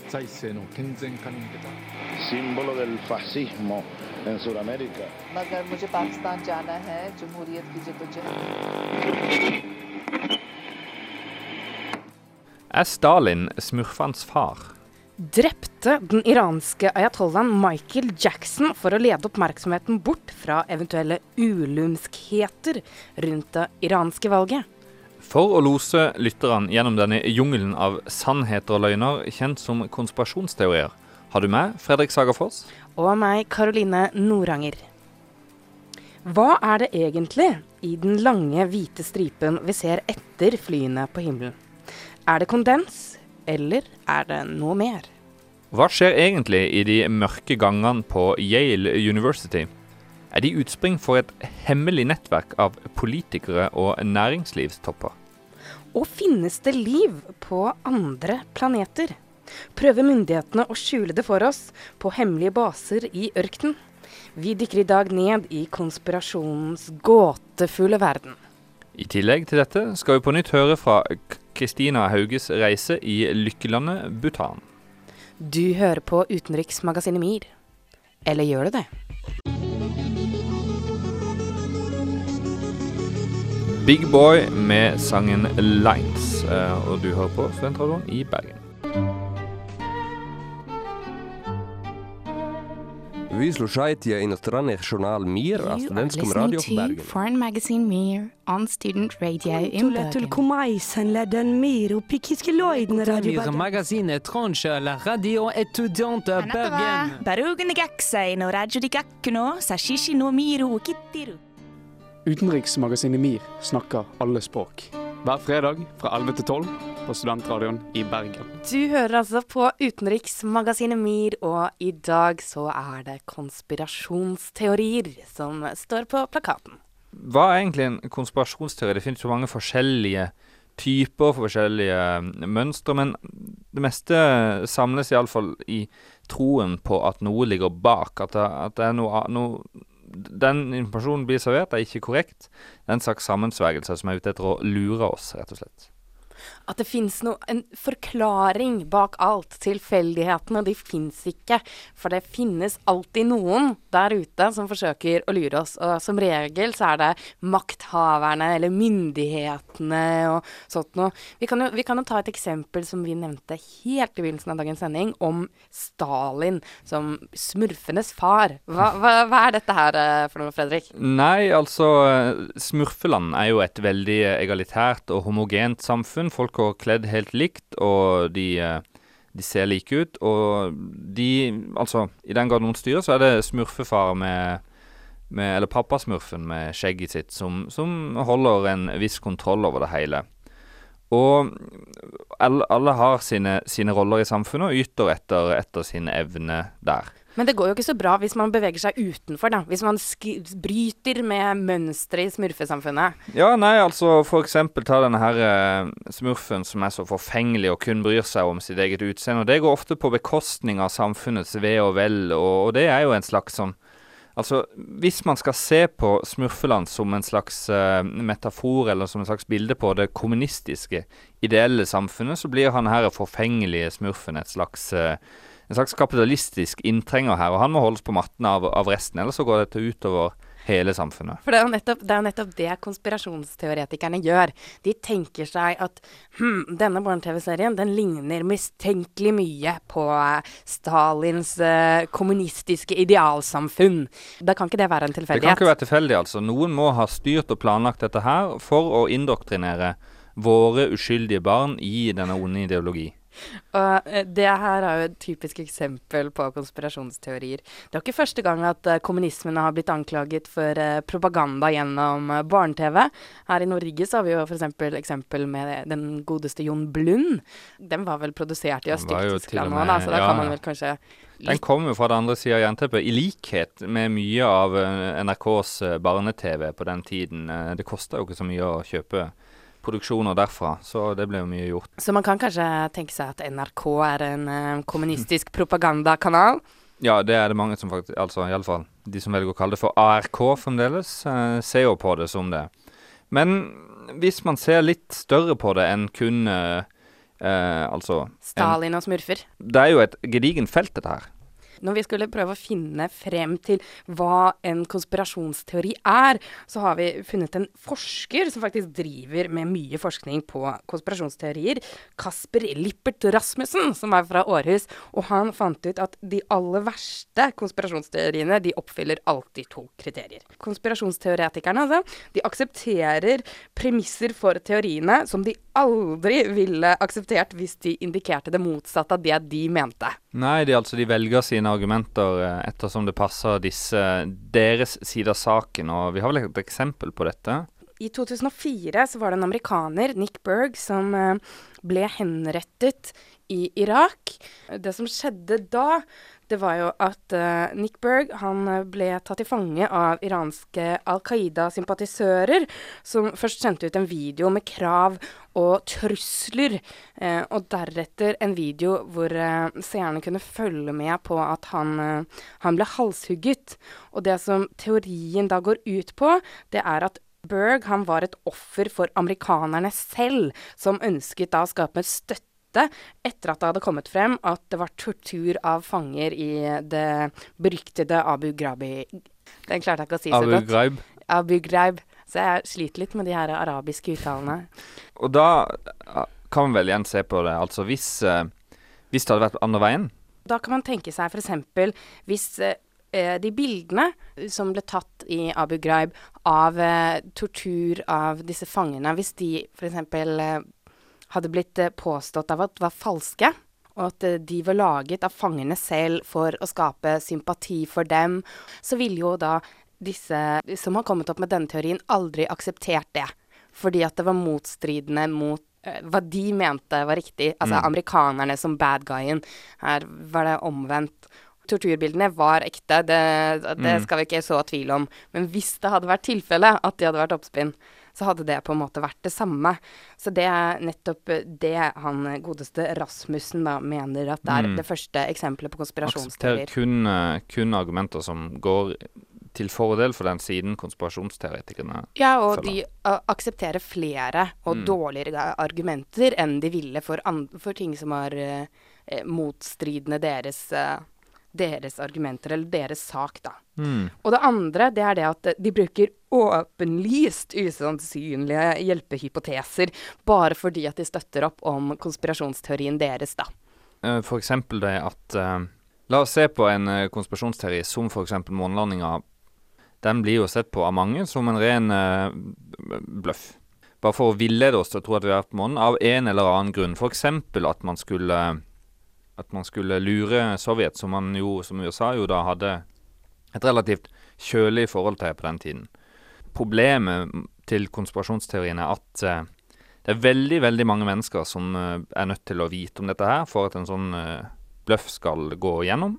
国際発行額を減少させ財政の健全化に向けた símbolo del fascismo en Sudamérica. मगर मुझे पाकिस्तान जाना है जमहूरियत की जदोजहद Er Stalin smurfans far? drepte den iranske ayatollahen Michael Jackson for å lede oppmerksomheten bort fra eventuelle ulumskheter rundt det iranske valget. For å lose lytterne gjennom denne jungelen av sannheter og løgner, kjent som konspirasjonsteorier, har du med Fredrik Sagerfoss? Og meg, Karoline Noranger. Hva er det egentlig i den lange, hvite stripen vi ser etter flyene på himmelen? Er det kondens, eller er det noe mer? Hva skjer egentlig i de mørke gangene på Yale University? Er de utspring for et hemmelig nettverk av politikere og næringslivstopper? Og finnes det liv på andre planeter? Prøver myndighetene å skjule det for oss på hemmelige baser i ørkenen? Vi dykker i dag ned i konspirasjonens gåtefulle verden. I tillegg til dette skal vi på nytt høre fra Kristina Hauges reise i lykkelandet Bhutan. Du hører på utenriksmagasinet MIR. Eller gjør du det? Big Boy med sangen Lights, eh, Og du hører på Studentradioen i Bergen. Vi слушаете иностранный журнал «Мир» о студентском радио в Foreign magazine «Мир» on student radio in Bergen. «Мир» магазин «Тронша» la radio étudiante Bergen. Barugen gaksa ino radio di gakkuno, sashishi no miru ukittiru. Utenriksmagasinet MIR snakker alle språk. Hver fredag fra 11 til 12 på Studentradioen i Bergen. Du hører altså på utenriksmagasinet MIR, og i dag så er det konspirasjonsteorier som står på plakaten. Hva er egentlig en konspirasjonsteori? Det finnes så mange forskjellige typer, forskjellige eh, mønstre, men det meste samles iallfall i troen på at noe ligger bak. At det, at det er noe, noe Den informasjonen blir servert, er ikke korrekt. Det er en slags sammensvergelse som er ute etter å lure oss, rett og slett. At det fins en forklaring bak alt. Tilfeldighetene, de fins ikke. For det finnes alltid noen der ute som forsøker å lure oss. Og som regel så er det makthaverne eller myndighetene og sånt noe. Vi kan, jo, vi kan jo ta et eksempel som vi nevnte helt i begynnelsen av dagens sending, om Stalin som smurfenes far. Hva, hva, hva er dette her eh, for noe, Fredrik? Nei, altså eh, Smurfeland er jo et veldig egalitært og homogent samfunn. Folk går kledd helt likt, og de, eh, de ser like ut. Og de Altså, i den grad noen styrer, så er det smurfefar med, med Eller pappasmurfen med skjegget sitt som, som holder en viss kontroll over det hele. Og alle, alle har sine, sine roller i samfunnet og yter etter, etter sin evne der. Men det går jo ikke så bra hvis man beveger seg utenfor, da. Hvis man bryter med mønsteret i smurfesamfunnet. Ja, nei, altså for eksempel ta denne her uh, smurfen som er så forfengelig og kun bryr seg om sitt eget utseende. Og det går ofte på bekostning av samfunnets ve og vel, og, og det er jo en slags sånn Altså, hvis man skal se på Smurfeland som en slags uh, metafor eller som en slags bilde på det kommunistiske, ideelle samfunnet, så blir han her forfengelige smurfen et slags eh, en slags kapitalistisk inntrenger her, og han må holdes på matten av, av resten, ellers så går dette utover hele samfunnet. For det er jo nettopp det, er nettopp det konspirasjonsteoretikerne gjør. De tenker seg at hm, denne barne-TV-serien den ligner mistenkelig mye på eh, Stalins eh, kommunistiske idealsamfunn. Da kan ikke det være en tilfeldighet. Det kan ikke være tilfeldig, altså. Noen må ha styrt og planlagt dette her for å indoktrinere våre uskyldige barn i denne onde ideologi. Og eh, det her er jo et typisk eksempel på konspirasjonsteorier. Det er ikke første gang at uh, kommunismene har blitt anklaget for uh, propaganda gjennom uh, barne-TV. Her i Norge så har vi jo f.eks. eksempel med den godeste Jon Blund. Den var vel produsert i Øst-Tyskland nå, da, så da ja, kan man vel kanskje Den kommer fra den andre sida av jernteppet, i likhet med mye av eh, NRKs eh, barne-TV på den tiden. Eh, Det kosta jo ikke så mye å kjøpe produksjoner derfra, så det ble jo mye gjort. Så man kan kanskje tenke seg at NRK er en uh, kommunistisk propagandakanal. Ja, det er det mange som faktisk Altså iallfall de som velger å kalle det for ARK fremdeles, uh, ser jo på det som det. Men hvis man ser litt større på det enn kun uh, Altså en, Stalin og smurfer. Det er jo et gedigent felt, dette her. Når vi skulle prøve å finne frem til hva en konspirasjonsteori er, så har vi funnet en forsker som faktisk driver med mye forskning på konspirasjonsteorier. Kasper Lippert Rasmussen, som er fra Århus. Og han fant ut at de aller verste konspirasjonsteoriene, de oppfyller alltid to kriterier. Konspirasjonsteoretikerne, altså, de aksepterer premisser for teoriene som de aldri ville akseptert hvis de indikerte det motsatte av det de mente. Nei, de, altså, de velger sine argumenter eh, ettersom det passer disse, deres side av saken. Og vi har vel et eksempel på dette. I 2004 så var det en amerikaner, Nick Berg, som eh, ble henrettet i Irak. Det som skjedde da, det var jo at uh, Nick Berg han eh, ble tatt til fange av iranske Al Qaida-sympatisører, som først sendte ut en video med krav og trusler, uh, og deretter en video hvor uh, seerne kunne følge med på at han, han ble halshugget. Og det som teorien da går ut på, det er at Berg han var et offer for amerikanerne selv, som ønsket da å skape støtte etter at det hadde kommet frem at det var tortur av fanger i det beryktede Abu Ghrabi Den klarte jeg ikke å si så Abu godt. Ghraib. Abu Ghraib. Så jeg sliter litt med de her arabiske uttalene. Og da kan man vel igjen se på det. Altså hvis, eh, hvis det hadde vært andre veien Da kan man tenke seg f.eks. hvis eh, eh, de bildene som ble tatt i Abu Ghraib av tortur av disse fangene, hvis de f.eks. Eh, hadde blitt eh, påstått av at var falske, og at eh, de var laget av fangene selv for å skape sympati for dem, så ville jo da disse som har kommet opp med denne teorien, aldri akseptert det. Fordi at det var motstridende mot eh, hva de mente var riktig. Altså Mm. amerikanerne som bad guyen. Her var det omvendt. Torturbildene var ekte, det, det Mm. skal vi ikke så tvil om. Men hvis det hadde vært tilfelle at de hadde vært oppspinn, så hadde det på en måte vært det samme. Så det er nettopp det han godeste Rasmussen da mener at det er Mm. det første eksempelet på konspirasjonsteorier. konspirasjonsteorier. kun, eh, kun argumenter som går til fordel for den siden konspirasjonsteoretikerne Ja, og følger. de aksepterer flere og Mm. dårligere argumenter enn de ville for, for ting som har eh, eh, motstridende deres, uh, deres argumenter, eller deres sak, da. Mm. Og det andre, det er det at eh, de bruker åpenlyst usannsynlige hjelpehypoteser bare fordi at de støtter opp om konspirasjonsteorien deres, da. F.eks. For eksempel det at uh, La oss se på en eh, konspirasjonsteori som f.eks. månelandinga. Den blir jo sett på av mange som en ren uh, bløff. Bare for å villede oss til å tro at vi er på månen, av en eller annen grunn. F.eks. at at man skulle lure Sovjet, som jo, som USA jo da hadde et relativt kjølig forhold til på den tiden. Problemet til konspirasjonsteorien er at uh, det er veldig, veldig mange mennesker som uh, er nødt til å vite om dette her for at en sånn uh, bløff skal gå gjennom.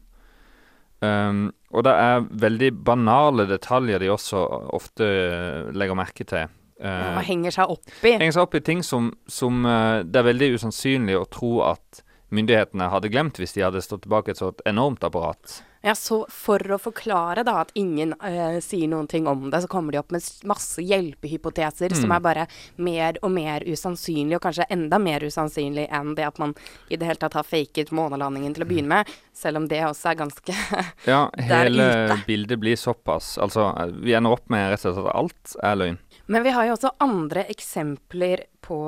Um, og det er veldig banale detaljer de også ofte legger merke til. Og henger seg opp i. henger seg opp i ting som, som det er veldig usannsynlig å tro at myndighetene hadde glemt hvis de hadde stått tilbake et så enormt apparat. Ja, så for å forklare da at ingen uh, sier noen ting om det, så kommer de opp med masse hjelpehypoteser som Mm. er bare mer og mer usannsynlig, og kanskje enda mer usannsynlig enn det at man i det hele tatt har faket månelandingen til å begynne med, selv om det også er ganske Ja, hele bildet blir såpass Altså, vi ender opp med rett og slett at alt er løgn. Men vi har jo også andre eksempler på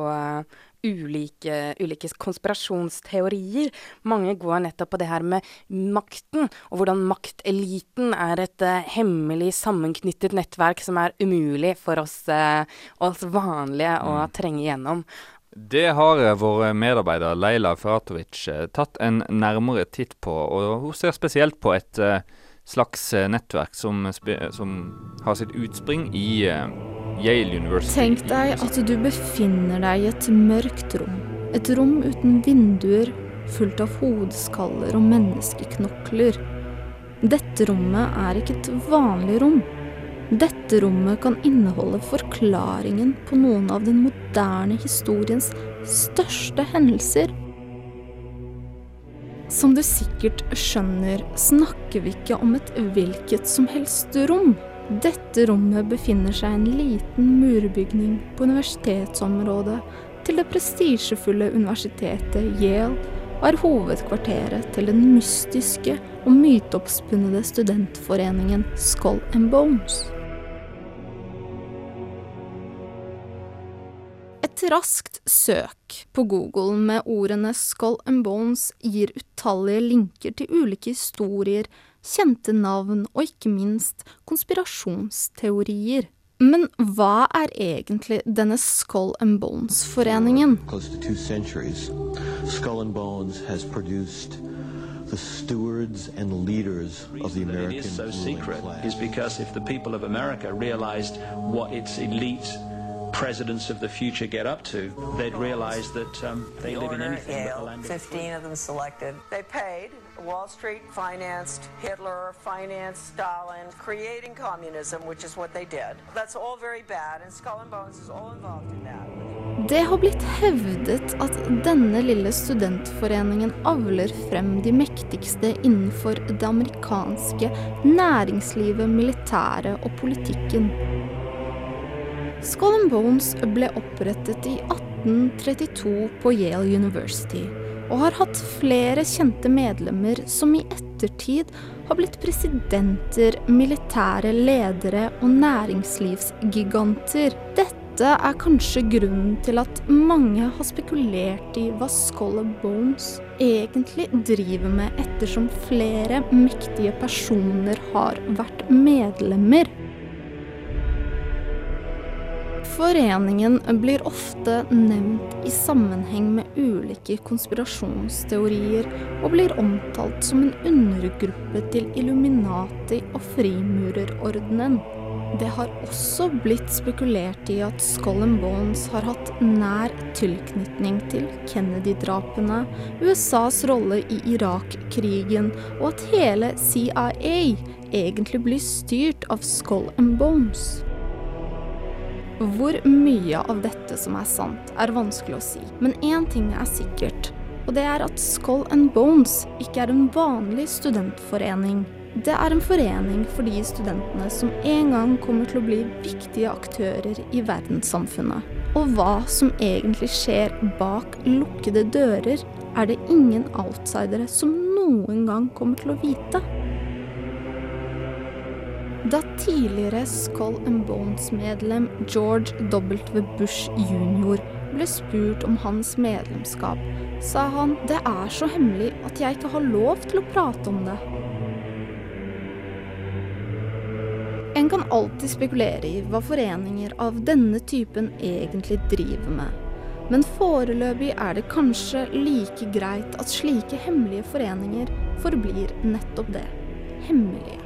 ulike, ulike konspirasjonsteorier. Mange går nettopp på det her med makten, og hvordan makteliten er et uh, hemmelig sammenknyttet nettverk som er umulig for oss, uh, oss vanlige å trenge gjennom. Det har eh, vår medarbeider Leila Feratovic eh, tatt en nærmere titt på, og hun ser spesielt på et slags nettverk som, som har sitt utspring i Yale University. Tenk deg at du befinner deg i et mørkt rom. Et rom uten vinduer, fullt av hodeskaller og menneskeknokler. Dette rommet er ikke et vanlig rom. Dette rommet kan inneholde forklaringen på noen av den moderne historiens største hendelser. Som du sikkert skjønner, snakker vi ikke om et hvilket som helst rom. Dette rommet befinner seg i en liten murbygning på universitetsområdet til det prestisjefulle universitetet Yale og er hovedkvarteret til den mystiske og myteoppspunnede studentforeningen Skull and Bones. Et raskt søk på Google med ordene Skull and Bones gir utallige linker til ulike historier, kjente navn og ikke minst konspirasjonsteorier. Men hva er egentlig denne Skull and Bones-foreningen? Skull and Bones has produced the stewards and leaders of the that American it is so ruling secret class. is because if the people of America realized what its elite presidents of the future get up to, they'd realize that um, they live in anything but the Yale, land of 15 of them selected. They paid. Wall Street financed Hitler, financed Stalin, creating communism, which is what they did. That's all very bad, and Skull and Bones is all involved in that. Det har blitt hevdet at denne lille studentforeningen avler frem de mektigste innenfor det amerikanske næringslivet, militæret og politikken. Skull and Bones ble opprettet i 1832 på Yale University, og har hatt flere kjente medlemmer som i ettertid har blitt presidenter, militære ledere og næringslivsgiganter. Dette er kanskje grunnen til at mange har spekulert i hva Skull and Bones egentlig driver med, ettersom flere mektige personer har vært medlemmer. Foreningen blir ofte nevnt i sammenheng med ulike konspirasjonsteorier, og blir omtalt som en undergruppe til Illuminati og frimurerordenen. Det har også blitt spekulert i at Skull and Bones har hatt nær tilknytning til Kennedy-drapene, USAs rolle i Irak-krigen, og at hele CIA egentlig blir styrt av Skull and Bones. Hvor mye av dette som er sant, er vanskelig å si, men én ting er sikkert, og det er at Skull and Bones ikke er en vanlig studentforening. Det er en forening for de studentene som en gang kommer til å bli viktige aktører i verdenssamfunnet. Og hva som egentlig skjer bak lukkede dører, er det ingen outsidere som noen gang kommer til å vite. Da tidligere Skull and Bones-medlem George W. Bush jr. ble spurt om hans medlemskap, sa han det er så hemmelig at jeg ikke har lov til å prate om det. En kan alltid spekulere i hva foreninger av denne typen egentlig driver med. Men foreløpig er det kanskje like greit at slike hemmelige foreninger forblir nettopp det hemmelige.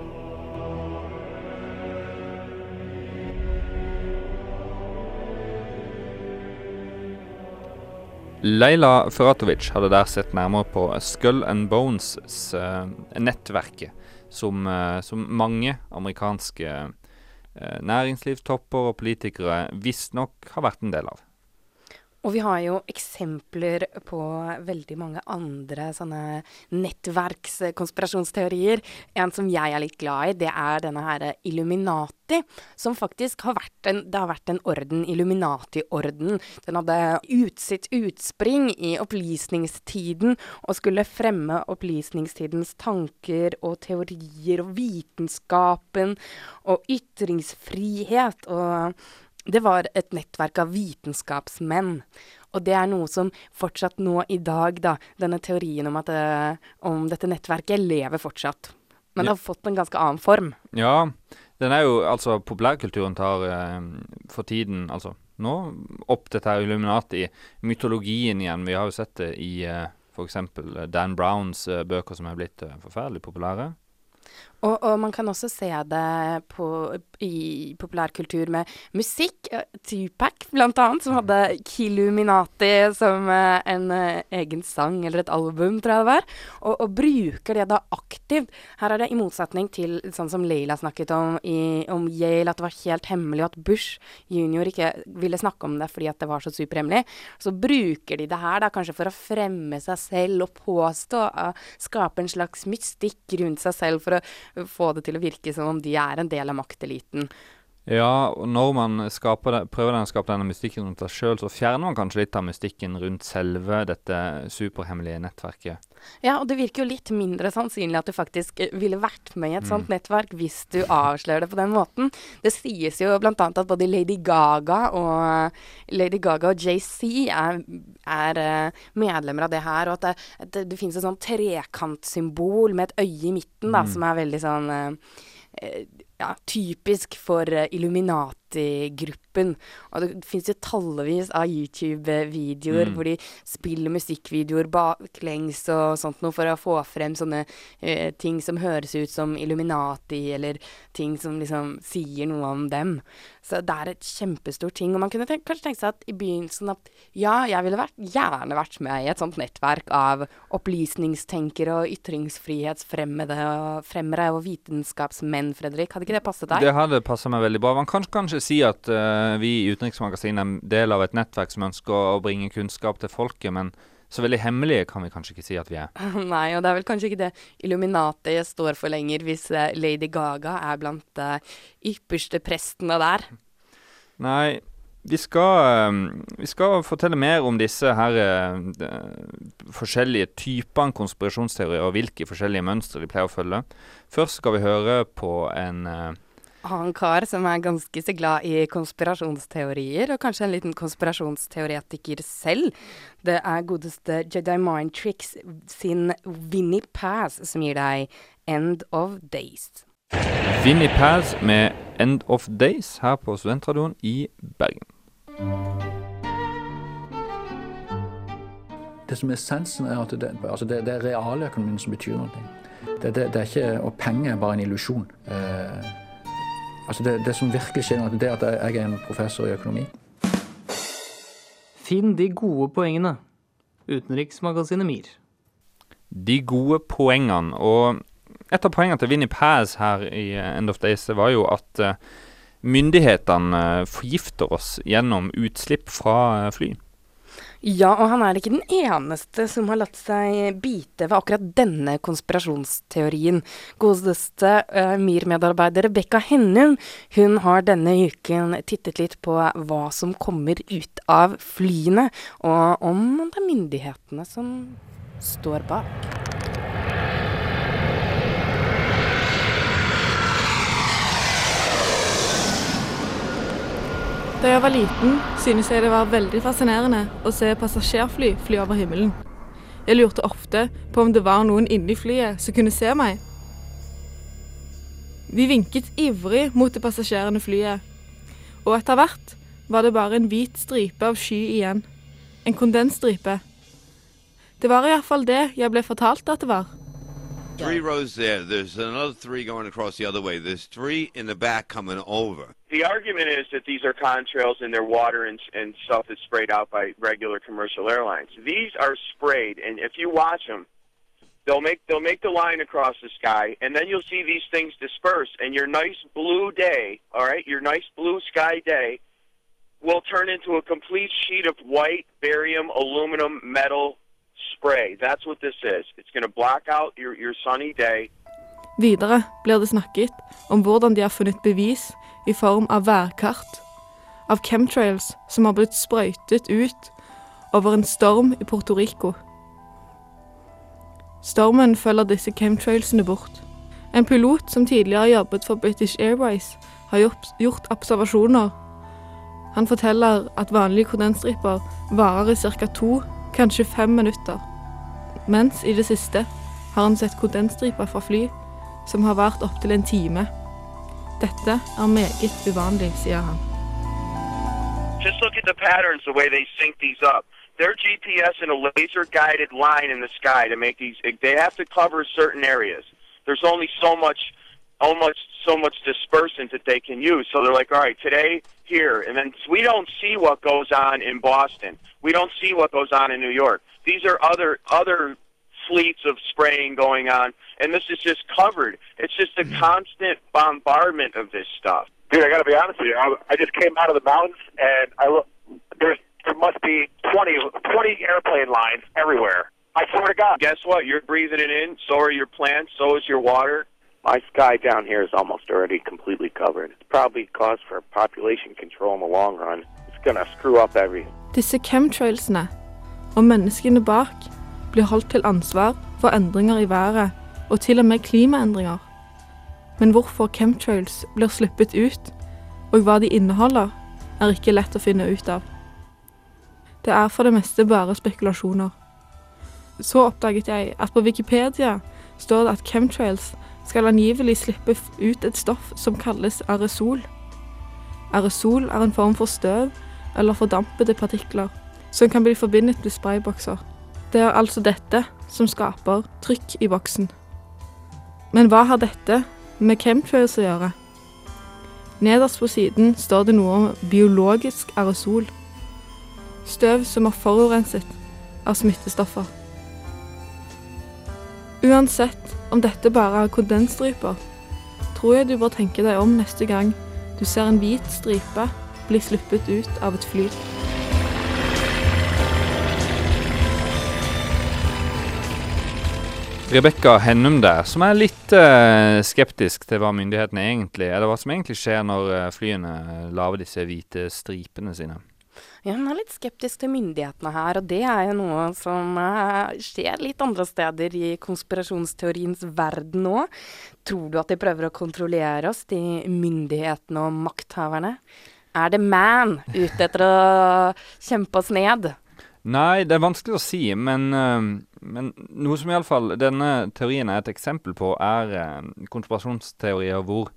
Leila Feratovic hadde der sett nærmere på Skull and Bones-nettverket, som, eh, som mange amerikanske eh, næringslivstopper og politikere visstnok har vært en del av. Og vi har jo eksempler på veldig mange andre sånne nettverkskonspirasjonsteorier. En som jeg er litt glad i, det er denne her Illuminati, som faktisk har vært en Det har vært en orden, Illuminati-orden. Den hadde ut sitt utspring i opplysningstiden og skulle fremme opplysningstidens tanker og teorier og vitenskapen og ytringsfrihet og det var et nettverk av vitenskapsmenn. Og det er noe som fortsatt nå i dag, da, denne teorien om, at det, om dette nettverket lever fortsatt. Men det har fått en ganske annen form. Ja, den er jo Altså, populærkulturen tar eh, for tiden Altså, nå opp dette her Illuminati-mytologien igjen. Vi har jo sett det i eh, f.eks. Dan Browns eh, bøker som er blitt eh, forferdelig populære. Og, og, man kan også se det på, i populærkultur med musikk. Tupac, blant annet, som hadde Killuminati som uh, en uh, egen sang eller et album, tror jeg det var. Og, og, bruker det da aktivt. Her er det i motsetning til sånn som Leila snakket om i, om Yale, at det var helt hemmelig, og at Bush junior ikke ville snakke om det fordi at det var så superhemmelig. Så bruker de det her da kanskje for å fremme seg selv og påstå, uh, skape en slags mystikk rundt seg selv for å få det til å virke som om de er en del av makteliten. Ja, og når man det, prøver å skape denne mystikken rundt seg sjøl, så fjerner man kanskje litt av mystikken rundt selve dette superhemmelige nettverket. Ja, og det virker jo litt mindre sannsynlig at du faktisk eh, ville vært med i et mm. sånt nettverk hvis du avslører det på den måten. Det sies jo bl.a. at både Lady Gaga og Lady Gaga og JC er, er uh, medlemmer av det her, og at det, det, det finnes et sånt trekantsymbol med et øye i midten, da, mm. som er veldig sånn ja, typisk for Illuminati-gruppen. Og det fins jo tallevis av YouTube-videoer mm. hvor de spiller musikkvideoer baklengs og sånt noe for å få frem sånne eh, ting som høres ut som Illuminati, eller ting som liksom sier noe om dem. Så det er et kjempestort ting. Og man kunne tenk, kanskje tenke seg at i begynnelsen at ja, jeg ville vært, gjerne vært med i et sånt nettverk av opplysningstenkere og ytringsfrihetsfremmere og, fremmere og vitenskapsmenn, Fredrik. Hadde ikke det passet deg? Det hadde passa meg veldig bra. Man kan kanskje si at uh, vi i Utenriksmagasinet er en del av et nettverk som ønsker å bringe kunnskap til folket, men så veldig hemmelige kan vi kanskje ikke si at vi er. Nei, og det er vel kanskje ikke det Illuminati står for lenger, hvis uh, Lady Gaga er blant de uh, ypperste prestene der. Nei, vi skal, vi skal, fortelle mer om disse her de, forskjellige typene konspirasjonsteorier og hvilke forskjellige mønstre de pleier å følge. Først skal vi høre på en annen kar som er ganske så glad i konspirasjonsteorier, og kanskje en liten konspirasjonsteoretiker selv. Det er godeste Jedi Mind Tricks sin Vinnie Pass som gir deg End of Days. Vinnie Pass med End of Days her på Studentradioen i Bergen. Det som er essensen, er at det, altså det, det er realøkonomien som betyr noe. Det, det, det, er ikke, Og penger er bare en illusjon. Eh, Altså det, det, som virkelig skjer det er at jeg er en professor i økonomi. Finn de gode poengene. Utenriksmagasinet MIR. De gode poengene. Og et av poengene til Winnie Paz her i End of Days var jo at uh, myndighetene forgifter oss gjennom utslipp fra flyet. fly. Ja, og han er ikke den eneste som har latt seg bite ved akkurat denne konspirasjonsteorien. Godeste uh, MIR-medarbeider Rebekka Hennum hun har denne uken tittet litt på hva som kommer ut av flyene, og om det er myndighetene som står bak. Da jeg var liten, synes jeg det var veldig fascinerende å se passasjerfly fly over himmelen. Jeg lurte ofte på om det var noen inni flyet som kunne se meg. Vi vinket ivrig mot det passasjerende flyet, og etter hvert var det bare en hvit stripe av sky igjen. En kondensstripe. Det var iallfall det jeg ble fortalt at det var. Three rows there. There's another three going across the other way. There's three in the back coming over. The argument is that these are contrails and they're water and, and stuff that's sprayed out by regular commercial airlines. These are sprayed, and if you watch them, they'll make they'll make the line across the sky, and then you'll see these things disperse, and your nice blue day, all right, your nice blue sky day, will turn into a complete sheet of white barium, aluminum, metal spray. That's what this is. It's going to block out your, your sunny day. Videre blir det snakket om hvordan de har funnet bevis i form av værkart av chemtrails som har blitt sprøytet ut over en storm i Puerto Rico. Stormen følger disse chemtrailsene bort. En pilot som tidligere har jobbet for British Airways, har gjort observasjoner. Han forteller at vanlige kondensstriper varer i ca. to kanskje fem minutter. Mens i det siste har han sett kondensstriper fra fly som har vart opptil en time. Dette er meget uvanlig, sier han. Just look at the patterns, the way they sync these up. They're GPS in a laser guided line in the sky to make these. They have to cover certain areas. There's only so much, almost so much dispersant that they can use. So they're like, all right, today here, and then we don't see what goes on in Boston. We don't see what goes on in New York. These are other other fleets of spraying going on, and this is just covered. It's just a constant bombardment of this stuff. Dude, I got to be honest with you. I, I just came out of the mountains, and I look. There's there must be 20, 20 airplane lines everywhere. I swear to God. Guess what? You're breathing it in. So are your plants. So is your water. My sky down here is almost already completely covered. It's probably cause for population control in the long run. It's gonna screw up everything. Disse chemtrailsene og menneskene bak blir holdt til ansvar for endringer i været og til og med klimaendringer. Men hvorfor chemtrails blir sluppet ut, og hva de inneholder, er ikke lett å finne ut av. Det er for det meste bare spekulasjoner. Så oppdaget jeg at på Wikipedia står det at chemtrails skal angivelig slippe ut et stoff som kalles aerosol. Aerosol er en form for støv eller fordampede partikler som kan bli forbindet med spraybokser. Det er altså dette som skaper trykk i boksen. Men hva har dette med campfires å gjøre? Nederst på siden står det noe om biologisk aerosol. Støv som er forurenset av smittestoffer. Uansett om dette bare er kondensstriper, tror jeg du bør tenke deg om neste gang du ser en hvit stripe bli sluppet ut av et fly. Rebekka Hennum der, som er litt uh, skeptisk til hva myndighetene egentlig Eller hva som egentlig skjer når eh, flyene lager disse hvite stripene sine. Ja, hun er litt skeptisk til myndighetene her, og det er jo noe som uh, skjer litt andre steder i konspirasjonsteoriens verden nå. Tror du at de prøver å kontrollere oss, de myndighetene og makthaverne? Er det man ute etter å kjempe oss ned? Nei, det er vanskelig å si, men, uh, men noe som iallfall denne teorien er et eksempel på, er uh, konspirasjonsteorier hvor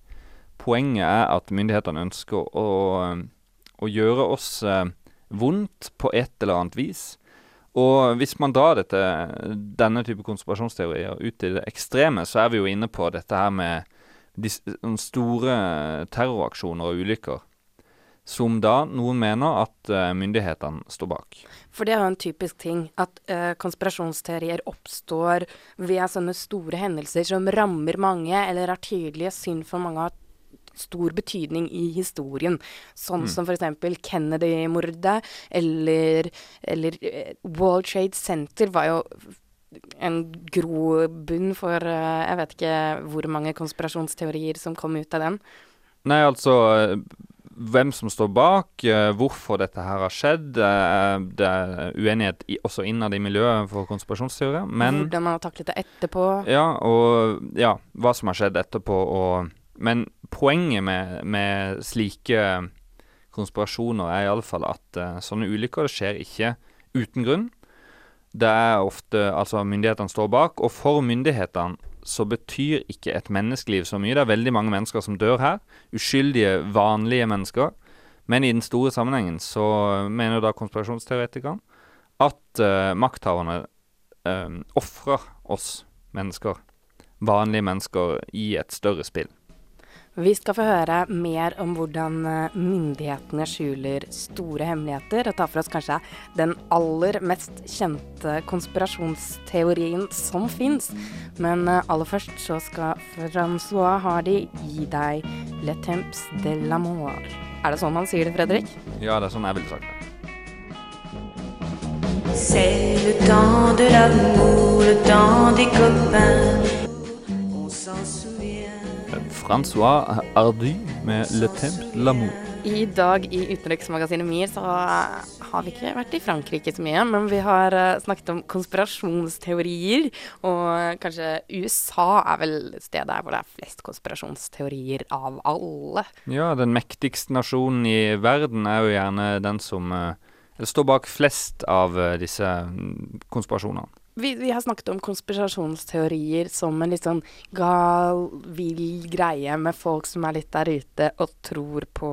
poenget er at myndighetene ønsker å, å gjøre oss uh, vondt på et eller annet vis. Og hvis man drar dette, denne type konspirasjonsteorier ut til det ekstreme, så er vi jo inne på dette her med de store terroraksjoner og ulykker som da noen mener at uh, myndighetene står bak. For det er jo en typisk ting at uh, konspirasjonsteorier oppstår ved sånne store hendelser som rammer mange, eller er tydelige synd for mange har stor betydning i historien. Sånn mm. som f.eks. Kennedy-mordet, eller, eller uh, World Trade Center var jo en grobunn for Jeg vet ikke hvor mange konspirasjonsteorier som kom ut av den. Nei, altså hvem som står bak, uh, hvorfor dette her har skjedd. Uh, det er uenighet i, også innad i miljøet for konspirasjonsteorier. Men Hvordan man har taklet det etterpå. Ja, og ja, hva som har skjedd etterpå. Og, men poenget med, med slike konspirasjoner er iallfall at uh, sånne ulykker skjer ikke uten grunn. Det er ofte Altså, myndighetene står bak, og for myndighetene så betyr ikke et menneskeliv så mye. Det er veldig mange mennesker som dør her. Uskyldige, vanlige mennesker. Men i den store sammenhengen så mener da konspirasjonsteoretikeren at uh, makthaverne uh, ofrer oss mennesker, vanlige mennesker, i et større spill. Vi skal få høre mer om hvordan eh, myndighetene skjuler store hemmeligheter, og ta for oss kanskje den aller mest kjente konspirasjonsteorien som fins. Men eh, aller først så skal Francois Hardy gi deg Le Temps de l'amour. Er det sånn man sier det, Fredrik? Ja, det er sånn jeg ville sagt det. C'est le temps de l'amour, le temps des copains. Francois Ardy med Le Temps L'amour. I dag i utenriksmagasinet MIR så har vi ikke vært i Frankrike så mye, men vi har uh, snakket om konspirasjonsteorier. Og kanskje USA er vel stedet hvor det er flest konspirasjonsteorier av alle. Ja, den mektigste nasjonen i verden er jo gjerne den som står bak flest av disse konspirasjonene. Vi, vi, har snakket om konspirasjonsteorier som en litt sånn gal, vill greie med folk som er litt der ute og tror på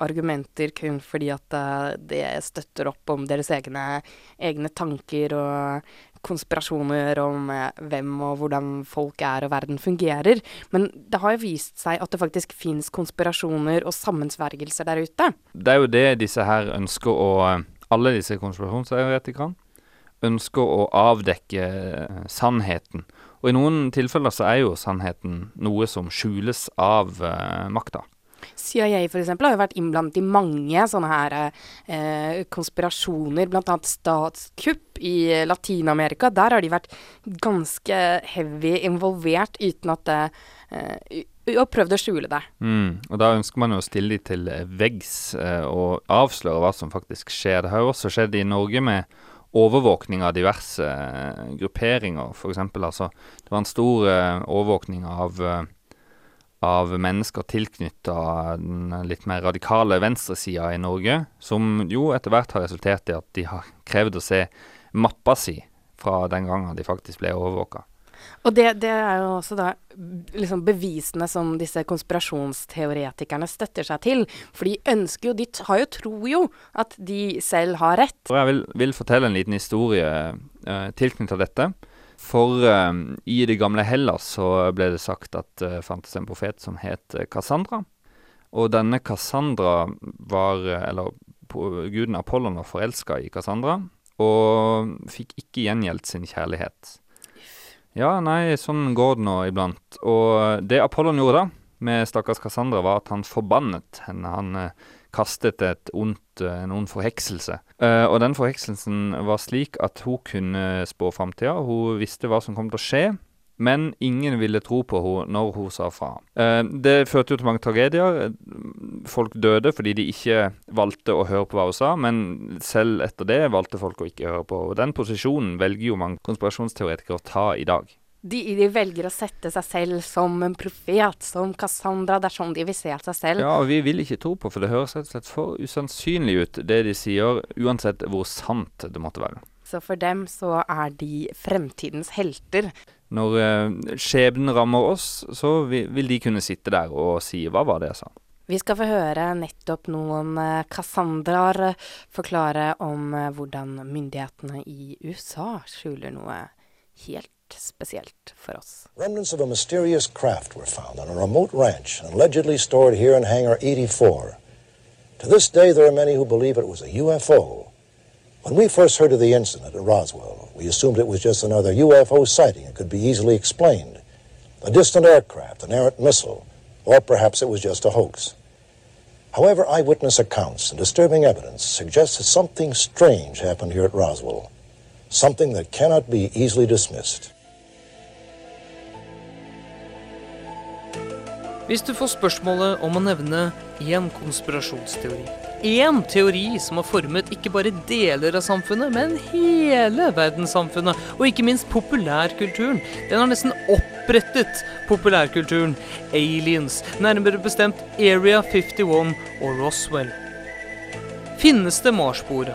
argumenter kun fordi at uh, det støtter opp om deres egne, egne tanker og konspirasjoner om uh, hvem og hvordan folk er og verden fungerer. Men det har jo vist seg at det faktisk fins konspirasjoner og sammensvergelser der ute. Det er jo det disse her ønsker å Alle disse konspirasjonsteoretikerne ønsker å avdekke eh, sannheten. Og i noen tilfeller så er jo sannheten noe som skjules av uh, makta. CIA for eksempel, har jo vært innblandet i mange sånne her eh, konspirasjoner, bl.a. statskupp i Latin-Amerika. Der har de vært ganske heavy involvert uten at det eh, Og prøvd å skjule det. Mm, og da ønsker man jo å stille de til veggs eh, og avsløre hva som faktisk skjer. Det har jo også skjedd i Norge med overvåkning av diverse uh, grupperinger, f.eks. Altså, det var en stor uh, overvåkning av, uh, av mennesker tilknytta den litt mer radikale venstresida i Norge, som jo etter hvert har resultert i at de har krevd å se mappa si fra den gangen de faktisk ble overvåka. Og det, det, er jo også da liksom bevisene som disse konspirasjonsteoretikerne støtter seg til. For de ønsker jo, de har jo tror jo at de selv har rett. Og jeg vil, vil fortelle en liten historie eh, tilknyttet dette. For eh, i det gamle Hellas så ble det sagt at det eh, fantes en profet som het Cassandra. Og denne Cassandra var, eller guden Apollon var forelska i Cassandra, og fikk ikke gjengjeldt sin kjærlighet. Ja, nei, sånn går det nå iblant. Og det Apollon gjorde da, med stakkars Cassandra, var at han forbannet henne. Han eh, kastet et ondt, eh, en ond forhekselse. Uh, og den forhekselsen var slik at hun kunne spå framtida. Hun visste hva som kom til å skje. Men ingen ville tro på henne når hun sa fra. Eh, det førte jo til mange tragedier. Folk døde fordi de ikke valgte å høre på hva hun sa, men selv etter det valgte folk å ikke høre på henne. Den posisjonen velger jo mange konspirasjonsteoretikere å ta i dag. De, de, velger å sette seg selv som en profet, som Cassandra. Det er sånn de vil se seg selv. Ja, og vi vil ikke tro på, for det høres rett og slett for usannsynlig ut, det de sier, uansett hvor sant det måtte være. Så for dem så er de fremtidens helter når eh, skjebnen rammer oss, så vil, de kunne sitte der og si 'hva var det jeg sa'? Vi skal få høre nettopp noen eh, Cassandraer forklare om eh, hvordan myndighetene i USA skjuler noe helt spesielt for oss. Remnants of a mysterious craft were found on a remote ranch and allegedly stored here in Hangar 84. To this day, there are many who believe it was a UFO When we first heard of the incident at Roswell, we assumed it was just another UFO sighting and could be easily explained. A distant aircraft, an errant missile, or perhaps it was just a hoax. However, eyewitness accounts and disturbing evidence suggest that something strange happened here at Roswell, something that cannot be easily dismissed. Hvis du får spørsmålet om å nevne én konspirasjonsteori én teori som har formet ikke bare deler av samfunnet, men hele verdenssamfunnet, og ikke minst populærkulturen. Den har nesten opprettet populærkulturen. Aliens, nærmere bestemt Area 51 og Roswell. Finnes det Marsboere?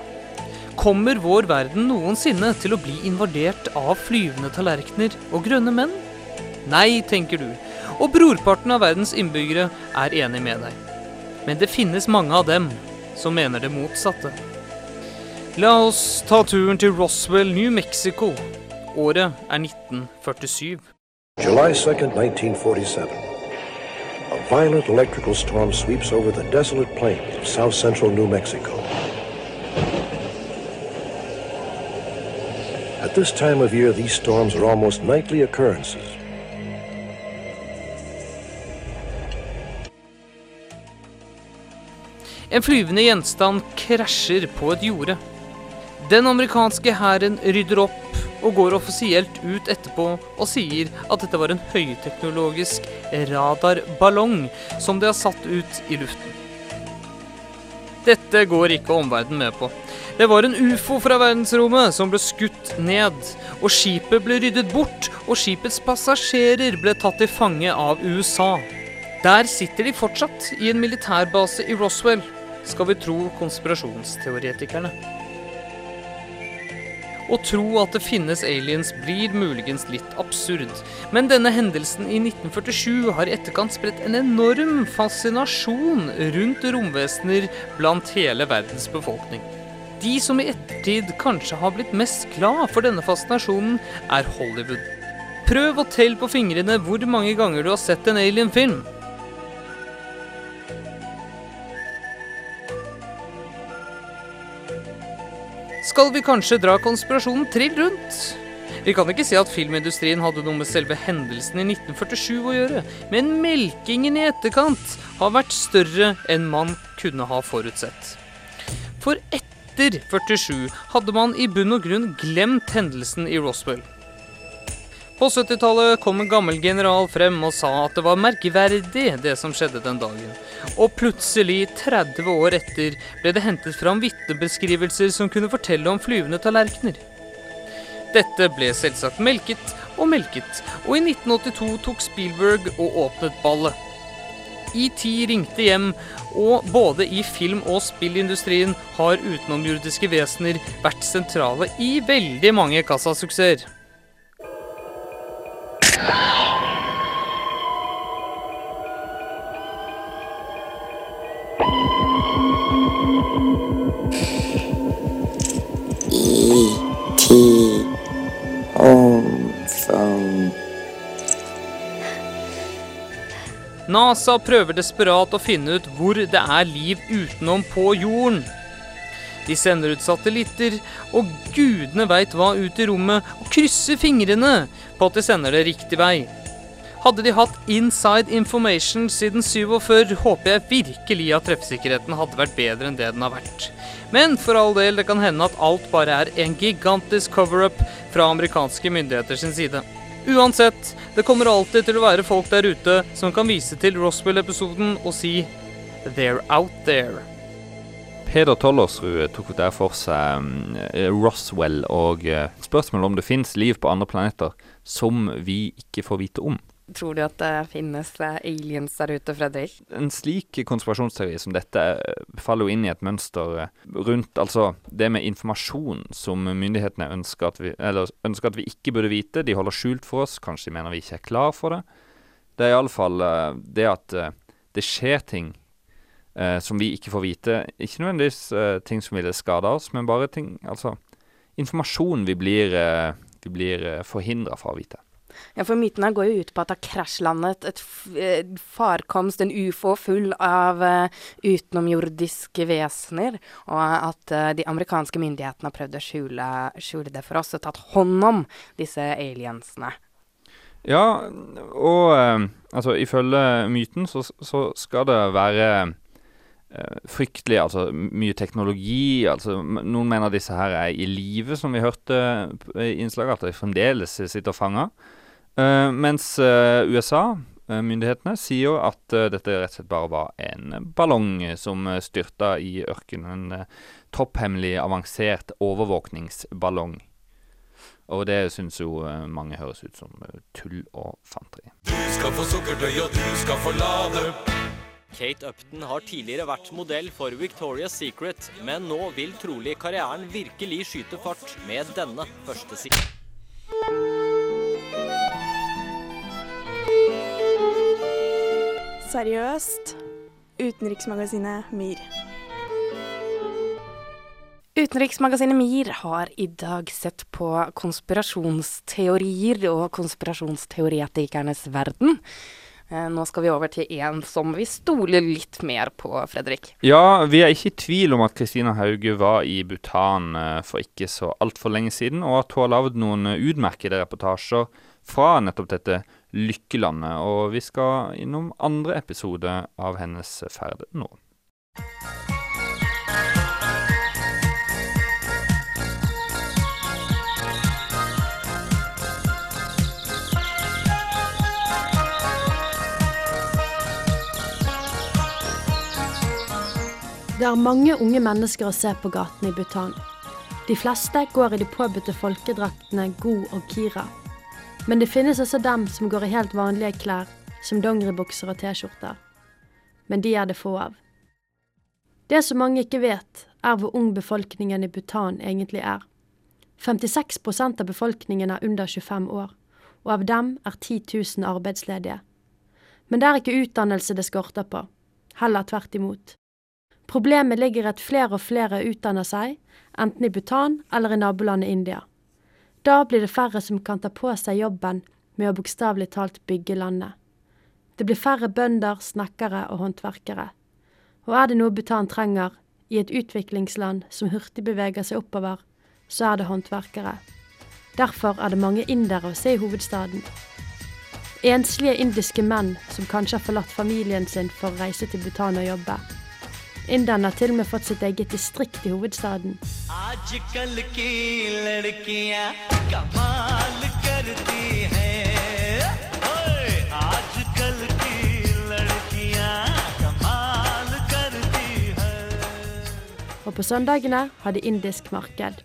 Kommer vår verden noensinne til å bli invadert av flyvende tallerkener og grønne menn? Nei, tenker du. Og brorparten av verdens innbyggere er enig med deg. Men det finnes mange av dem som mener det motsatte. La oss ta turen til Roswell, New Mexico. Året er 1947. July 2nd, 1947. A violent electrical storm sweeps over the desolate plains of south central New Mexico. At this time of year, these storms are almost nightly occurrences. En flyvende gjenstand krasjer på et jorde. Den amerikanske hæren rydder opp og går offisielt ut etterpå og sier at dette var en høyteknologisk radarballong som de har satt ut i luften. Dette går ikke omverdenen med på. Det var en ufo fra verdensrommet som ble skutt ned, og skipet ble ryddet bort, og skipets passasjerer ble tatt til fange av USA. Der sitter de fortsatt, i en militærbase i Roswell skal vi tro konspirasjonsteoretikerne. Å tro at det finnes aliens blir muligens litt absurd, men denne hendelsen i 1947 har i etterkant spredt en enorm fascinasjon rundt romvesener blant hele verdens befolkning. De som i ettertid kanskje har blitt mest glad for denne fascinasjonen, er Hollywood. Prøv å telle på fingrene hvor mange ganger du har sett en alien-film. Skal vi kanskje dra konspirasjonen trill rundt? Vi kan ikke si at filmindustrien hadde noe med selve hendelsen i 1947 å gjøre, men melkingen i etterkant har vært større enn man kunne ha forutsett. For etter 47 hadde man i bunn og grunn glemt hendelsen i Roswell. På 70-tallet kom en gammel general frem og sa at det var merkverdig det som skjedde den dagen. Og plutselig, 30 år etter, ble det hentet fram vitnebeskrivelser som kunne fortelle om flyvende tallerkener. Dette ble selvsagt melket og melket, og i 1982 tok Spielberg og åpnet ballet. ET ringte hjem, og både i film- og spillindustrien har utenomjordiske vesener vært sentrale i veldig mange kassasuksesser. E.T. NASA prøver desperat å finne ut hvor det er liv utenom på jorden. De sender ut satellitter, og gudene veit hva ut i rommet, og krysser fingrene på at de sender det riktig vei. Hadde de hatt inside information siden 47, håper jeg virkelig at treffsikkerheten hadde vært bedre enn det den har vært. Men for all del, det kan hende at alt bare er en gigantisk cover-up fra amerikanske myndigheter sin side. Uansett, det kommer alltid til å være folk der ute som kan vise til Roswell-episoden og si They're out there. Peder Tollersrud tok der for seg mm, Roswell og eh, spørsmålet om det fins liv på andre planeter som vi ikke får vite om. Tror du at det finnes eh, aliens der ute, Fredrik? En slik konspirasjonsteori som dette eh, faller jo inn i et mønster eh, rundt altså det med informasjon som myndighetene ønsker at, vi, eller ønsker at vi ikke burde vite. De holder skjult for oss, kanskje de mener vi ikke er klar for det. Det er iallfall det at det skjer ting uh, som vi ikke får vite. Ikke nødvendigvis eh, ting som ville skada oss, men bare ting Altså informasjon vi blir, eh, vi blir uh, forhindra fra å vite. Ja, for mytene går jo ut på at det har krasjlandet et farkomst, en ufo, full av uh, utenomjordiske vesener, og at uh, de amerikanske myndighetene har prøvd å skjule, skjule, det for oss og tatt hånd om disse aliensene. Ja, og uh, altså ifølge myten så, så skal det være fryktelig Altså mye teknologi. altså Noen mener disse her er i live, som vi hørte i innslaget, at de fremdeles sitter fanga. Uh, mens uh, USA, myndighetene, sier jo at dette rett og slett bare var en ballong som styrta i ørkenen. En topphemmelig, avansert overvåkningsballong. Og det syns jo mange høres ut som tull og fanteri. Du skal få sukkertøy, og du skal få lade. Kate Upton har tidligere vært modell for Victoria's Secret, men nå vil trolig karrieren virkelig skyte fart med denne første siden. Seriøst. Utenriksmagasinet MIR. Utenriksmagasinet MIR har i dag sett på konspirasjonsteorier og konspirasjonsteoretikernes verden. Nå skal vi over til en som vi stoler litt mer på, Fredrik. Ja, vi er ikke i tvil om at Kristina Hauge var i Bhutan for ikke så altfor lenge siden, og at hun har lagd noen utmerkede reportasjer fra nettopp dette lykkelandet. Og vi skal innom andre episode av hennes ferd nå. Det er mange unge mennesker å se på gatene i Bhutan. De fleste går i de påbudte folkedraktene Go og Kira. Men det finnes også dem som går i helt vanlige klær, som dongeribukser og T-skjorter. Men de er det få av. Det som mange ikke vet, er hvor ung befolkningen i Bhutan egentlig er. 56% av befolkningen er under 25 år, og av dem er 10 000 arbeidsledige. Men det er ikke utdannelse det skorter på, heller tvert imot. Problemet ligger i at flere og flere utdanner seg, enten i Bhutan eller i nabolandet India. Da blir det færre som kan ta på seg jobben med å bokstavelig talt bygge landet. Det blir færre bønder, snekkere og håndverkere. Og er det noe Bhutan trenger i et utviklingsland som hurtig beveger seg oppover, så er det håndverkere. Derfor er det mange indere å se i hovedstaden. Enslige indiske menn som kanskje har forlatt familien sin for å reise til Bhutan og jobbe. Inderen har til og med fått sitt eget distrikt i hovedstaden. Og på søndagene har de indisk marked.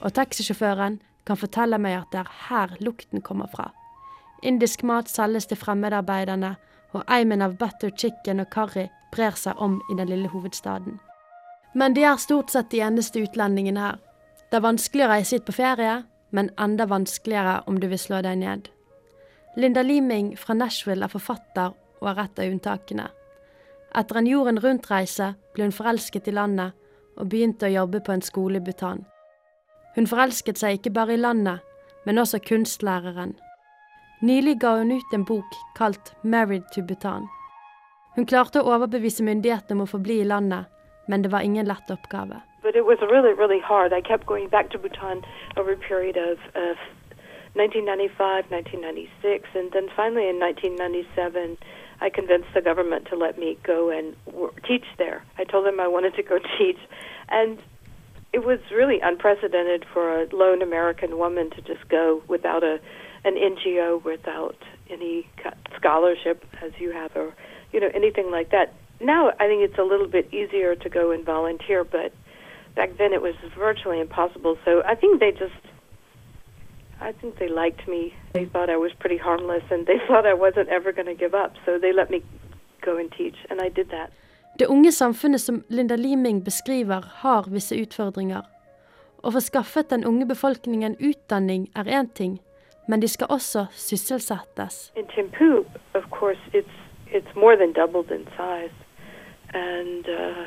Og taxisjåføren kan fortelle meg at det er her lukten kommer fra. Indisk mat selges til fremmedarbeiderne, og eimen av butter chicken og curry brer seg om i den lille hovedstaden. Men de er stort sett de eneste utlendingene her. Det er vanskelig å reise hit på ferie, men enda vanskeligere om du vil slå deg ned. Linda Liming fra Nashville er forfatter og er et av unntakene. Etter en jorden rundt-reise ble hun forelsket i landet og begynte å jobbe på en skole i Bhutan. Hun forelsket seg ikke bare i landet, men også kunstlæreren. Nylig ga hun ut en bok kalt Married to Bhutan. Hun klarte å overbevise myndighetene om å forbli i landet, men det var ingen lett oppgave. But it was really, really hard. I kept going back to Bhutan over a period of, of 1995, 1996, and then finally in 1997, I convinced the government to let me go and teach there. I told them I wanted to go teach, and it was really unprecedented for a lone American woman to just go without a an NGO, without any scholarship, as you have, or you know anything like that. Now I think it's a little bit easier to go and volunteer, but back then it was virtually impossible. So I think they just, I think they liked me. They thought I was pretty harmless, and they thought I wasn't ever going to give up. So they let me go and teach, and I did that. Det unge samfunnet som Linda Liming beskriver, har visse utfordringer. Å få skaffet den unge befolkningen utdanning er én ting, men de skal også sysselsettes. In Timpu, of course, it's it's more than doubled in size, and uh,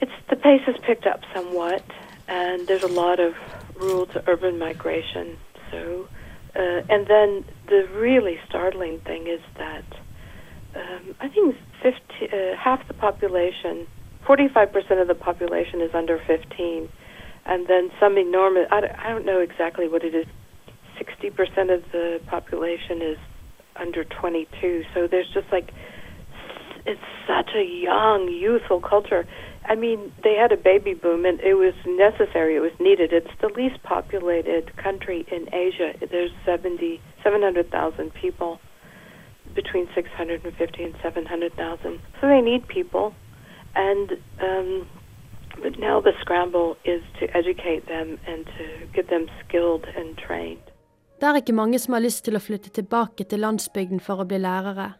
it's the pace has picked up somewhat, and there's a lot of rural to urban migration. So, uh, and then the really startling thing is that um, I think 50, uh, half the population, 45% of the population is under 15, and then some enormous, I don't, I don't know exactly what it is, 60% of the population is under 22. So there's just like, it's such a young, youthful culture. I mean, they had a baby boom, and it was necessary. It was needed. It's the least populated country in Asia. There's 70, 700,000 people, between 650 and 700,000. So they need people, and um, but now the scramble is to educate them and to get them skilled and trained. Det er ikke mange som har lyst til å flytte tilbake til landsbygden for å bli lærere.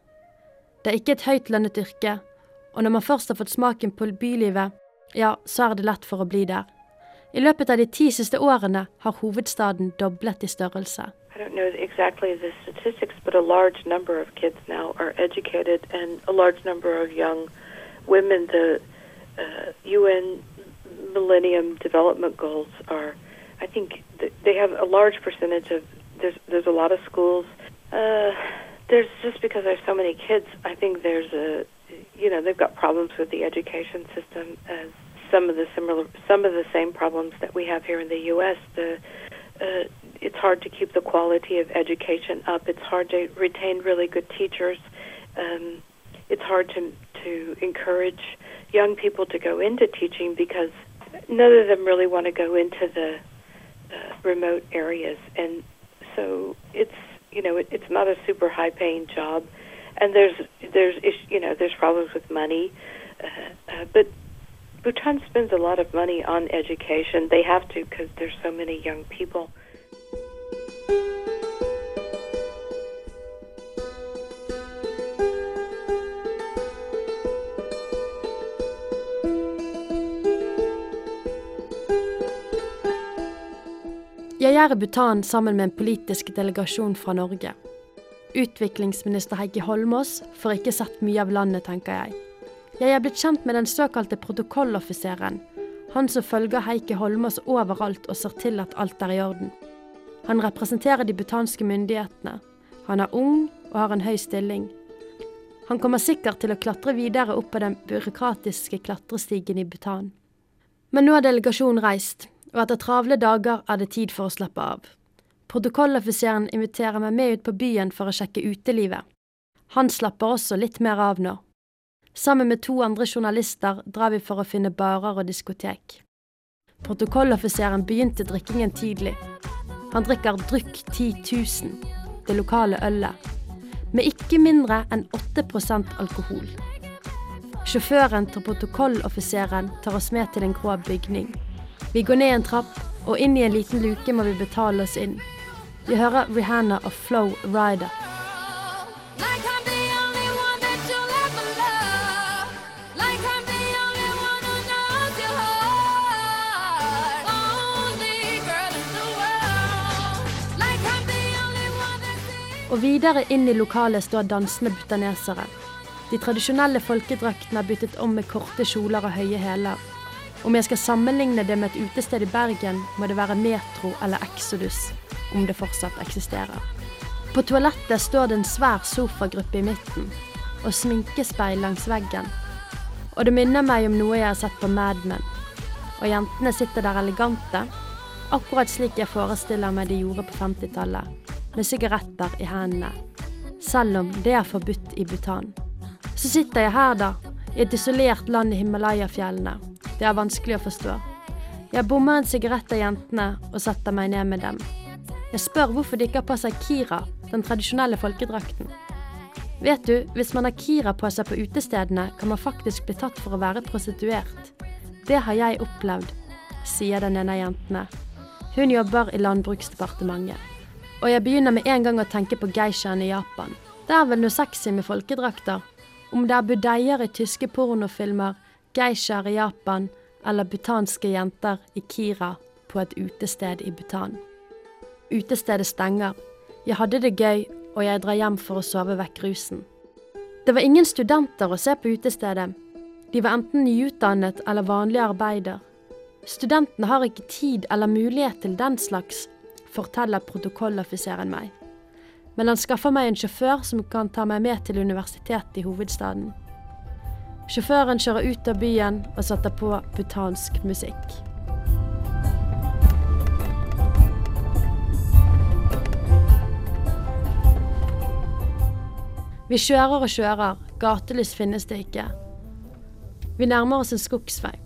Det er ikke et høytlønnet yrke, og når man først har fått smaken på bylivet, ja, så er det lett for å bli der. I løpet av de ti siste årene har hovedstaden doblet i størrelse. Exactly women. The uh, UN Millennium Development Goals are, I think, th- they have a large percentage of. There's there's a lot of schools. Uh, there's just because there's so many kids. I think there's a, you know, they've got problems with the education system as some of the similar, some of the same problems that we have here in the U.S. The uh, it's hard to keep the quality of education up. It's hard to retain really good teachers. Um, it's hard to to encourage young people to go into teaching because none of them really want to go into the uh, remote areas, and so it's you know it, it's not a super high paying job, and there's there's you know there's problems with money, uh, uh, but Bhutan spends a lot of money on education. They have to because there's so many young people. Er i Bhutan sammen med en politisk delegasjon fra Norge. Utviklingsminister Heikki Holmås får ikke sett mye av landet, tenker jeg. Jeg er blitt kjent med den såkalte protokolloffiseren, han som følger Heikki Holmås overalt og ser til at alt er i orden. Han representerer de butanske myndighetene. Han er ung og har en høy stilling. Han kommer sikkert til å klatre videre opp på den byråkratiske klatrestigen i Bhutan. Men nå har delegasjonen reist, og etter travle dager er det tid for å slappe av. Protokolloffiseren inviterer meg med ut på byen for å sjekke utelivet. Han slapper også litt mer av nå. Sammen med to andre journalister drar vi for å finne barer og diskotek. Protokolloffiseren begynte drikkingen tidlig. Han drikker Drykk 10 000, det lokale ølet, med ikke mindre enn 8% alkohol. Sjåføren til protokolloffiseren tar oss med til en grå bygning. Vi går ned en trapp, og inn i en liten luke må vi betale oss inn. Vi hører Rihanna og Flow Rider. Og videre inn i lokalet står dansende butanesere. De tradisjonelle folkedraktene er byttet om med korte kjoler og høye hæler. Om jeg skal sammenligne det med et utested i Bergen, må det være Metro eller Exodus, om det fortsatt eksisterer. På toalettet står det en svær sofagruppe i midten, og sminkespeil langs veggen. Og det minner meg om noe jeg har sett på Mad Men. Og jentene sitter der elegante, akkurat slik jeg forestiller meg de gjorde på 50-tallet, med sigaretter i hendene. Selv om det er forbudt i Bhutan. Så sitter jeg her, da, i et isolert land i Himalaya-fjellene. Det er vanskelig å forstå. Jeg bommer en sigarett av jentene og setter meg ned med dem. Jeg spør hvorfor de ikke har på seg kira, den tradisjonelle folkedrakten. Vet du, hvis man har kira på seg på utestedene, kan man faktisk bli tatt for å være prostituert. Det har jeg opplevd, sier den ene av jentene. Hun jobber i Landbruksdepartementet. Og jeg begynner med en gang å tenke på geishaen i Japan. Det er vel noe sexy med folkedrakter? Om det er budeier i tyske pornofilmer, geishaer i Japan eller butanske jenter i Kira på et utested i Butan. Utestedet stenger. Jeg hadde det gøy, og jeg drar hjem for å sove vekk rusen. Det var ingen studenter å se på utestedet. De var enten nyutdannet eller vanlig arbeider. Studentene har ikke tid eller mulighet til den slags, forteller protokolloffiseren meg. Men han skaffer meg en sjåfør som kan ta meg med til universitetet i hovedstaden. Sjåføren kjører ut av byen og setter på butansk musikk. Vi kjører og kjører, gatelys finnes det ikke. Vi nærmer oss en skogsvei.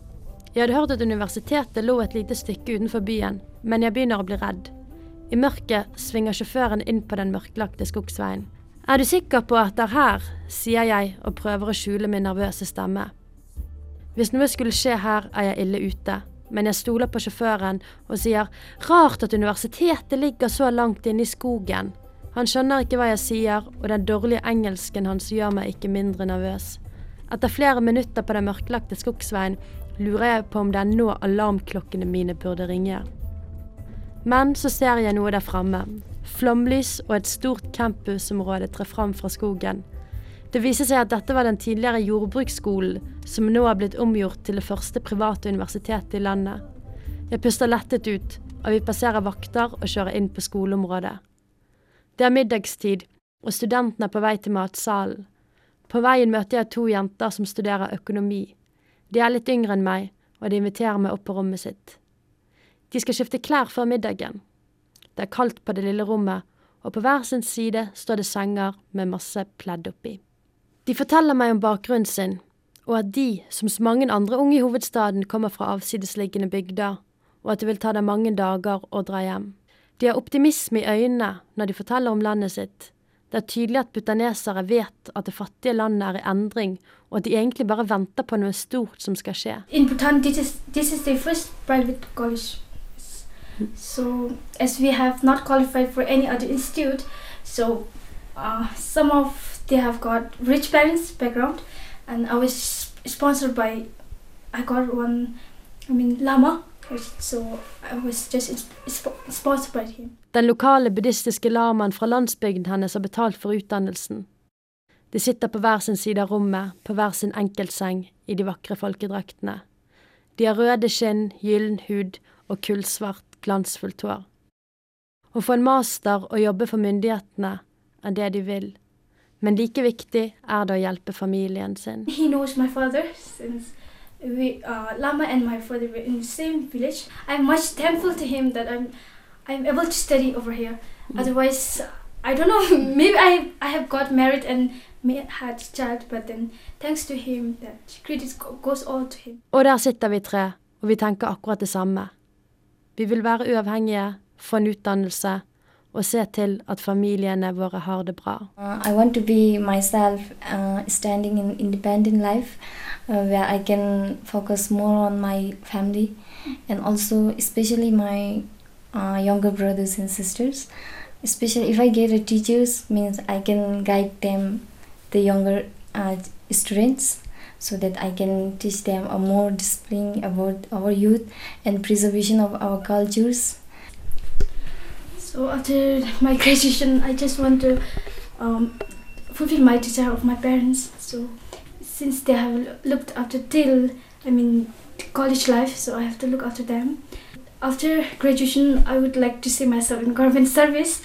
Jeg hadde hørt at universitetet lå et lite stykke utenfor byen, men jeg begynner å bli redd. I mørket svinger sjåføren inn på den mørklagte skogsveien. Er du sikker på at det er her, sier jeg og prøver å skjule min nervøse stemme. Hvis noe skulle skje her, er jeg ille ute, men jeg stoler på sjåføren og sier rart at universitetet ligger så langt inne i skogen. Han skjønner ikke hva jeg sier, og den dårlige engelsken hans gjør meg ikke mindre nervøs. Etter flere minutter på den mørklagte skogsveien lurer jeg på om det er nå alarmklokkene mine burde ringe. Men så ser jeg noe der framme. Flomlys og et stort campusområde trer fram fra skogen. Det viser seg at dette var den tidligere jordbruksskolen, som nå har blitt omgjort til det første private universitetet i landet. Jeg puster lettet ut, og vi passerer vakter og kjører inn på skoleområdet. Det er middagstid, og studentene er på vei til matsalen. På veien møter jeg to jenter som studerer økonomi. De er litt yngre enn meg, og de inviterer meg opp på rommet sitt. De skal skifte klær før middagen. Det er kaldt på det lille rommet, og på hver sin side står det senger med masse pledd oppi. De forteller meg om bakgrunnen sin, og at de, som så mange andre unge i hovedstaden, kommer fra avsidesliggende bygder, og at det vil ta dem mange dager å dra hjem. De har optimisme i øynene når de forteller om landet sitt. Det er tydelig at butanesere vet at det fattige landet er i endring, og at de egentlig bare venter på noe stort som skal skje. Bhutan, this is, this is the first private college. So, as we have not qualified for any other institute, so uh, some of they have got rich parents background, and I was sponsored by, I got one, I mean, lama So I was just insp- by him. Den lokale buddhistiske lamaen fra landsbygden hennes har betalt for utdannelsen. De sitter på hver sin side av rommet, på hver sin enkeltseng, i de vakre folkedraktene. De har røde skinn, gyllen hud og kullsvart, glansfullt hår. Å få en master og jobbe for myndighetene er det de vil, men like viktig er det å hjelpe familien sin. He knows my father since we, uh, Lama and my father were in the same village. I'm much thankful to him that I'm, I'm able to study over here. Otherwise, I don't know. Maybe I, I have got married and had child, but then thanks to him, that credit goes all to him. Og der sitter vi tre, og vi tenker akkurat det samme. Vi vil være uavhengige, få en utdannelse og se til at familiene våre har det bra. Uh, I want to be myself, uh, standing in independent life, uh, where I can focus more on my family, and also especially my uh, younger brothers and sisters. Especially if I get a teachers, means I can guide them, the younger uh, students, so that I can teach them a more discipline about our youth and preservation of our cultures. So after my graduation, I just want to um, fulfill my desire of my parents. So since they have looked after till I mean college life, so I have to look after them. After graduation, I would like to see myself in government service.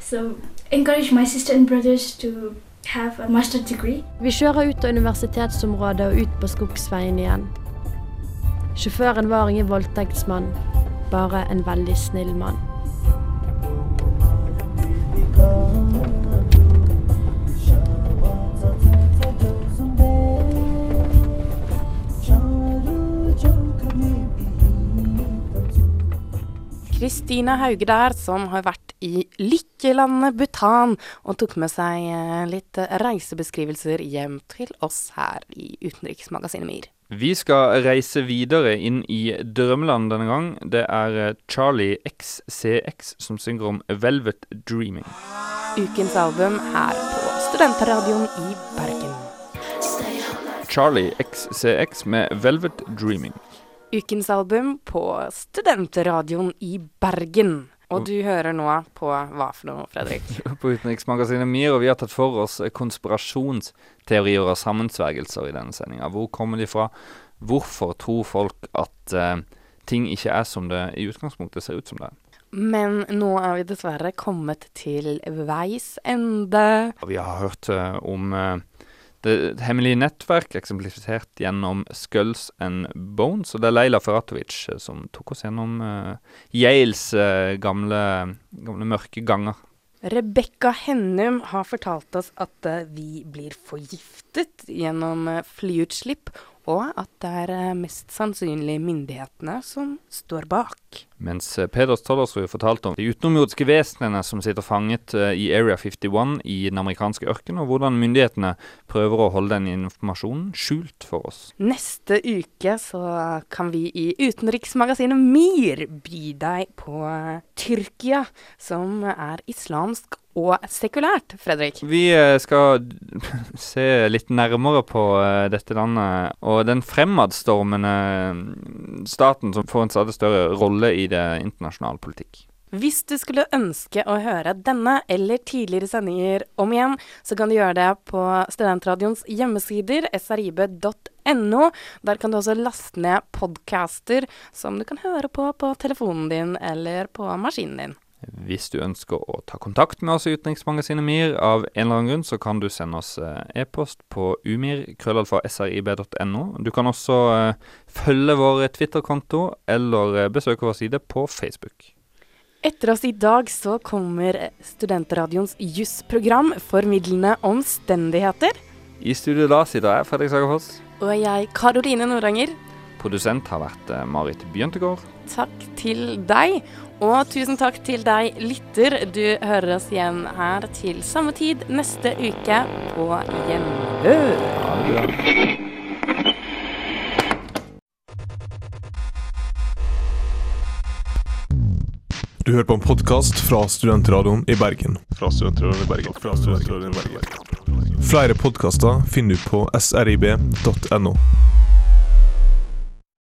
So encourage my sister and brothers to have a master degree. Vi kjører ut av universitetsområdet og ut på skogsveien igjen. Sjåføren var ingen voldtektsmann, bare en veldig snill mann. Kristina Hauge der, som har vært i lykkelandet Bhutan og tok med seg eh, litt reisebeskrivelser hjem til oss her i Utenriksmagasinet MIR. Vi skal reise videre inn i drømmeland denne gang. Det er eh, Charlie XCX som synger om Velvet Dreaming. Ukens album her på Studentradioen i Bergen. Charlie XCX med Velvet Dreaming. Ukens album på Studentradioen i Bergen. Og du hører nå på hva for noe, Fredrik? På Utenriksmagasinet MIR, og vi har tatt for oss konspirasjonsteorier og sammensvergelser i denne sendinga. Hvor kommer de fra? Hvorfor tror folk at uh, ting ikke er som det i utgangspunktet ser ut som det er? Men nå er vi dessverre kommet til veis ende. Vi har hørt uh, om eh, det hemmelige nettverk eksemplifisert gjennom Skulls and Bones. Og det er Leila Ferratovic eh, som tok oss gjennom uh, Yales uh, gamle, gamle mørke ganger. Rebekka Hennum har fortalt oss at uh, vi blir forgiftet gjennom flyutslipp, og at det er eh, mest sannsynlig myndighetene som står bak. Mens Peders Tollersrud fortalte om de utenomjordiske vesenene som sitter fanget eh, i Area 51 i den amerikanske ørkenen, og hvordan myndighetene prøver å holde den informasjonen skjult for oss. Neste uke så kan vi i utenriksmagasinet MIR by deg på eh, Tyrkia, som er islamsk og sekulært, Fredrik. Vi eh, skal se litt nærmere på eh, dette landet og den fremadstormende mm, staten som får en stadig større rolle i det internasjonale politikk. Hvis du skulle ønske å høre denne eller tidligere sendinger om igjen, så kan du gjøre det på Studentradioens hjemmesider, srib.no. Der kan du også laste ned podcaster som du kan høre på på telefonen din eller på maskinen din. Hvis du ønsker å ta kontakt med oss i Utenriksmagasinet MIR av en eller annen grunn, så kan du sende oss eh, e-post på umir.krøllalfa.srib.no. Du kan også eh, følge vår Twitter-konto eller eh, besøke vår side på Facebook. Etter oss i dag så kommer Studentradioens jusprogram, Formidlende omstendigheter. I studio da sitter jeg, Fredrik Sagerfoss. Og jeg, Karoline Nordanger. Produsent har vært Marit Bjøntegård. Takk til deg. Og tusen takk til deg, lytter. Du hører oss igjen her til samme tid neste uke på gjenhør. Du hører på en podkast fra Studentradioen i Bergen. Fra Studentradioen i Bergen. Fra Studentradioen i Bergen. Flere podkaster finner du på srib.no.